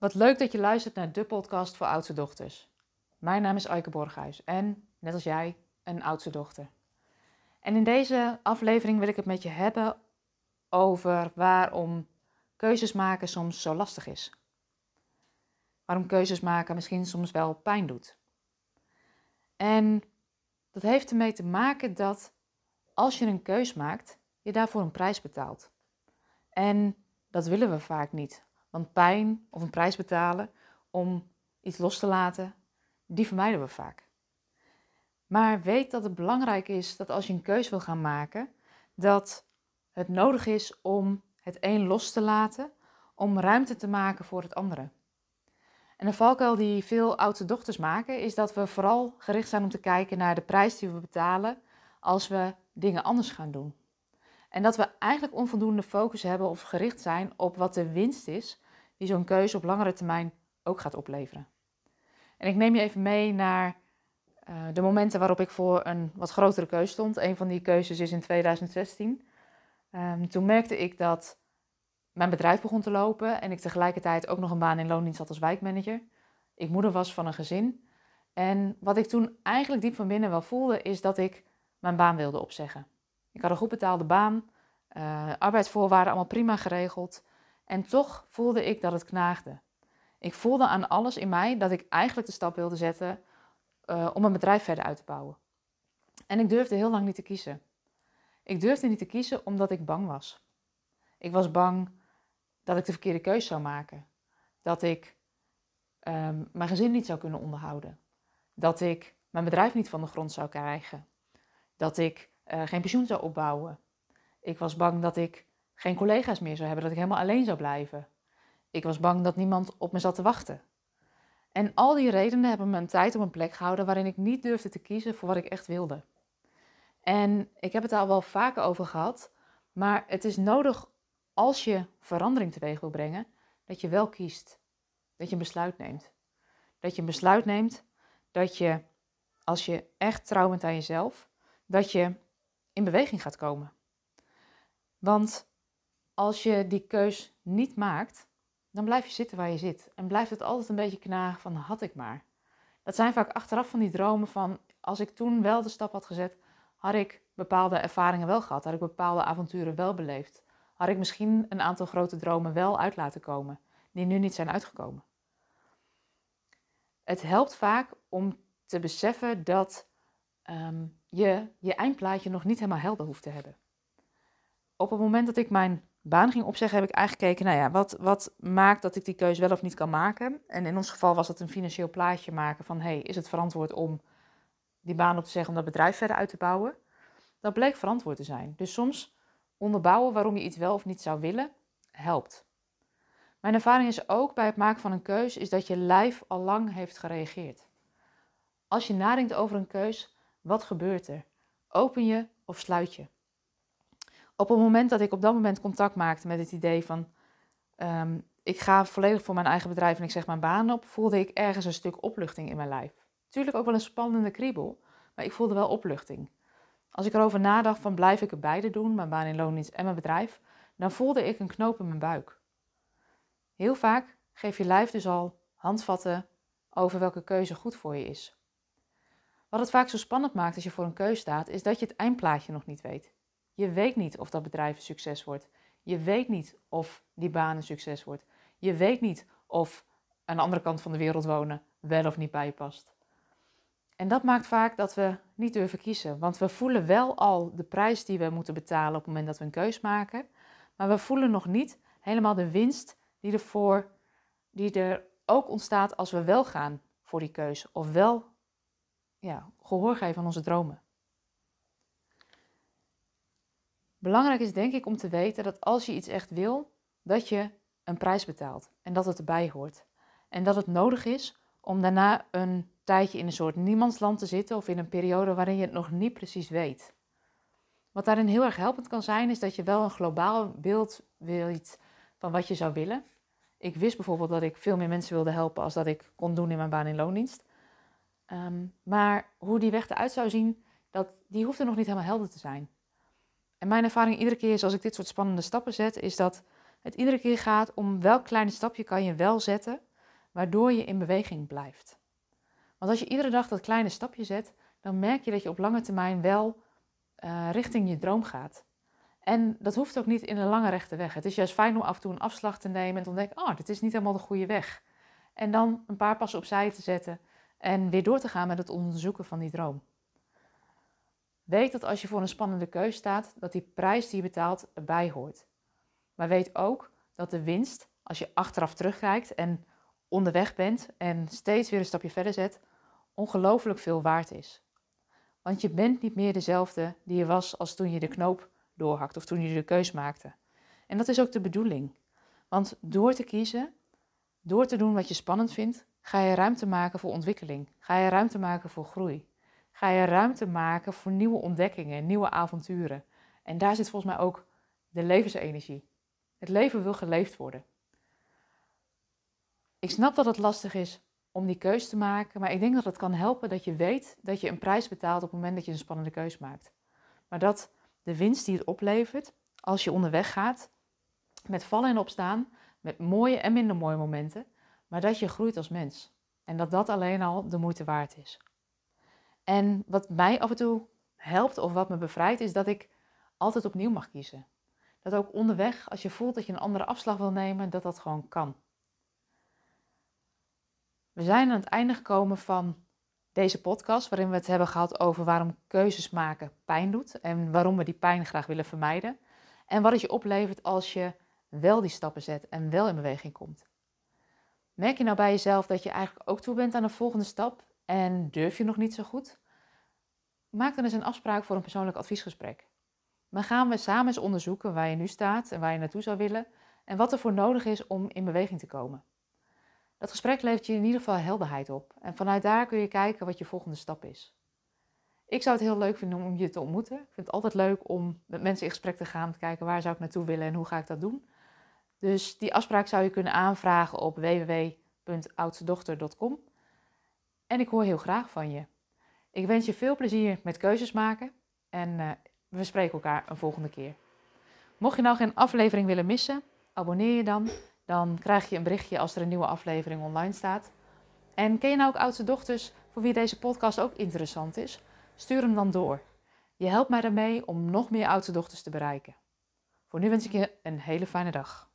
Wat leuk dat je luistert naar de podcast voor oudste dochters. Mijn naam is Aike Borghuis en, net als jij, een oudste dochter. En in deze aflevering wil ik het met je hebben over waarom keuzes maken soms zo lastig is. Waarom keuzes maken misschien soms wel pijn doet. En dat heeft ermee te maken dat als je een keus maakt, je daarvoor een prijs betaalt. En dat willen we vaak niet. Want pijn of een prijs betalen om iets los te laten, die vermijden we vaak. Maar weet dat het belangrijk is dat als je een keus wil gaan maken, dat het nodig is om het een los te laten, om ruimte te maken voor het andere. En de valkuil die veel oudste dochters maken, is dat we vooral gericht zijn om te kijken naar de prijs die we betalen als we dingen anders gaan doen. En dat we eigenlijk onvoldoende focus hebben of gericht zijn op wat de winst is die zo'n keuze op langere termijn ook gaat opleveren. En ik neem je even mee naar uh, de momenten waarop ik voor een wat grotere keuze stond. Een van die keuzes is in 2016. Um, ehm, toen merkte ik dat mijn bedrijf begon te lopen en ik tegelijkertijd ook nog een baan in loondienst had als wijkmanager. Ik moeder was van een gezin. En wat ik toen eigenlijk diep van binnen wel voelde, is dat ik mijn baan wilde opzeggen. Ik had een goed betaalde baan, uh, arbeidsvoorwaarden allemaal prima geregeld. En toch voelde ik dat het knaagde. Ik voelde aan alles in mij dat ik eigenlijk de stap wilde zetten uh, om mijn bedrijf verder uit te bouwen. En ik durfde heel lang niet te kiezen. Ik durfde niet te kiezen omdat ik bang was. Ik was bang dat ik de verkeerde keuze zou maken. Dat ik um, mijn gezin niet zou kunnen onderhouden. Dat ik mijn bedrijf niet van de grond zou krijgen. Dat ik uh, geen pensioen zou opbouwen. Ik was bang dat ik geen collega's meer zou hebben, dat ik helemaal alleen zou blijven. Ik was bang dat niemand op me zat te wachten. En al die redenen hebben me een tijd op een plek gehouden waarin ik niet durfde te kiezen voor wat ik echt wilde. En ik heb het daar al wel vaker over gehad, maar het is nodig als je verandering teweeg wil brengen, dat je wel kiest. Dat je een besluit neemt. Dat je een besluit neemt dat je, als je echt trouw bent aan jezelf, dat je in beweging gaat komen. Want als je die keus niet maakt, dan blijf je zitten waar je zit. En blijft het altijd een beetje knagen van had ik maar. Dat zijn vaak achteraf van die dromen van als ik toen wel de stap had gezet, had ik bepaalde ervaringen wel gehad, had ik bepaalde avonturen wel beleefd. Had ik misschien een aantal grote dromen wel uit laten komen, die nu niet zijn uitgekomen. Het helpt vaak om te beseffen dat ehm, je je eindplaatje nog niet helemaal helder hoeft te hebben. Op het moment dat ik mijn baan ging opzeggen, heb ik eigenlijk gekeken, nou ja, wat, wat maakt dat ik die keuze wel of niet kan maken? En in ons geval was dat een financieel plaatje maken van, hey, is het verantwoord om die baan op te zeggen om dat bedrijf verder uit te bouwen? Dat bleek verantwoord te zijn. Dus soms onderbouwen waarom je iets wel of niet zou willen, helpt. Mijn ervaring is ook bij het maken van een keus, is dat je lijf al lang heeft gereageerd. Als je nadenkt over een keus, wat gebeurt er? Open je of sluit je? Op het moment dat ik op dat moment contact maakte met het idee van ehm, ik ga volledig voor mijn eigen bedrijf en ik zeg mijn baan op, voelde ik ergens een stuk opluchting in mijn lijf. Tuurlijk ook wel een spannende kriebel, maar ik voelde wel opluchting. Als ik erover nadacht van blijf ik er beide doen, mijn baan in loondienst en mijn bedrijf, dan voelde ik een knoop in mijn buik. Heel vaak geef je lijf dus al handvatten over welke keuze goed voor je is. Wat het vaak zo spannend maakt als je voor een keuze staat, is dat je het eindplaatje nog niet weet. Je weet niet of dat bedrijf een succes wordt. Je weet niet of die baan een succes wordt. Je weet niet of aan de andere kant van de wereld wonen wel of niet bij je past. En dat maakt vaak dat we niet durven kiezen. Want we voelen wel al de prijs die we moeten betalen op het moment dat we een keus maken. Maar we voelen nog niet helemaal de winst die, ervoor, die er ook ontstaat als we wel gaan voor die keus. Of wel ja, gehoor geven aan onze dromen. Belangrijk is denk ik om te weten dat als je iets echt wil, dat je een prijs betaalt en dat het erbij hoort. En dat het nodig is om daarna een tijdje in een soort niemandsland te zitten of in een periode waarin je het nog niet precies weet. Wat daarin heel erg helpend kan zijn, is dat je wel een globaal beeld wilt van wat je zou willen. Ik wist bijvoorbeeld dat ik veel meer mensen wilde helpen als dat ik kon doen in mijn baan in loondienst. Ehm, maar hoe die weg eruit zou zien, dat, die hoeft er nog niet helemaal helder te zijn. En mijn ervaring iedere keer is als ik dit soort spannende stappen zet, is dat het iedere keer gaat om welk kleine stapje kan je wel zetten, waardoor je in beweging blijft. Want als je iedere dag dat kleine stapje zet, dan merk je dat je op lange termijn wel uh, richting je droom gaat. En dat hoeft ook niet in een lange rechte weg. Het is juist fijn om af en toe een afslag te nemen en te ontdekken, oh, dit is niet helemaal de goede weg. En dan een paar passen opzij te zetten en weer door te gaan met het onderzoeken van die droom. Weet dat als je voor een spannende keus staat, dat die prijs die je betaalt erbij hoort. Maar weet ook dat de winst, als je achteraf terugkijkt en onderweg bent en steeds weer een stapje verder zet, ongelooflijk veel waard is. Want je bent niet meer dezelfde die je was als toen je de knoop doorhakt of toen je de keus maakte. En dat is ook de bedoeling. Want door te kiezen, door te doen wat je spannend vindt, ga je ruimte maken voor ontwikkeling. Ga je ruimte maken voor groei. Ga je ruimte maken voor nieuwe ontdekkingen, nieuwe avonturen. En daar zit volgens mij ook de levensenergie. Het leven wil geleefd worden. Ik snap dat het lastig is om die keus te maken, maar ik denk dat het kan helpen dat je weet dat je een prijs betaalt op het moment dat je een spannende keus maakt. Maar dat de winst die het oplevert als je onderweg gaat, met vallen en opstaan, met mooie en minder mooie momenten, maar dat je groeit als mens. En dat dat alleen al de moeite waard is. En wat mij af en toe helpt of wat me bevrijdt, is dat ik altijd opnieuw mag kiezen. Dat ook onderweg, als je voelt dat je een andere afslag wil nemen, dat dat gewoon kan. We zijn aan het einde gekomen van deze podcast, waarin we het hebben gehad over waarom keuzes maken pijn doet en waarom we die pijn graag willen vermijden. En wat het je oplevert als je wel die stappen zet en wel in beweging komt. Merk je nou bij jezelf dat je eigenlijk ook toe bent aan een volgende stap en durf je nog niet zo goed? Maak dan eens een afspraak voor een persoonlijk adviesgesprek. Dan gaan we samen eens onderzoeken waar je nu staat en waar je naartoe zou willen en wat er voor nodig is om in beweging te komen. Dat gesprek levert je in ieder geval helderheid op en vanuit daar kun je kijken wat je volgende stap is. Ik zou het heel leuk vinden om je te ontmoeten. Ik vind het altijd leuk om met mensen in gesprek te gaan, om te kijken waar zou ik naartoe willen en hoe ga ik dat doen. Dus die afspraak zou je kunnen aanvragen op www.oudstedochter.com. En ik hoor heel graag van je. Ik wens je veel plezier met keuzes maken en uh, we spreken elkaar een volgende keer. Mocht je nou geen aflevering willen missen, abonneer je dan. Dan krijg je een berichtje als er een nieuwe aflevering online staat. En ken je nou ook oudste dochters voor wie deze podcast ook interessant is? Stuur hem dan door. Je helpt mij daarmee om nog meer oudste dochters te bereiken. Voor nu wens ik je een hele fijne dag.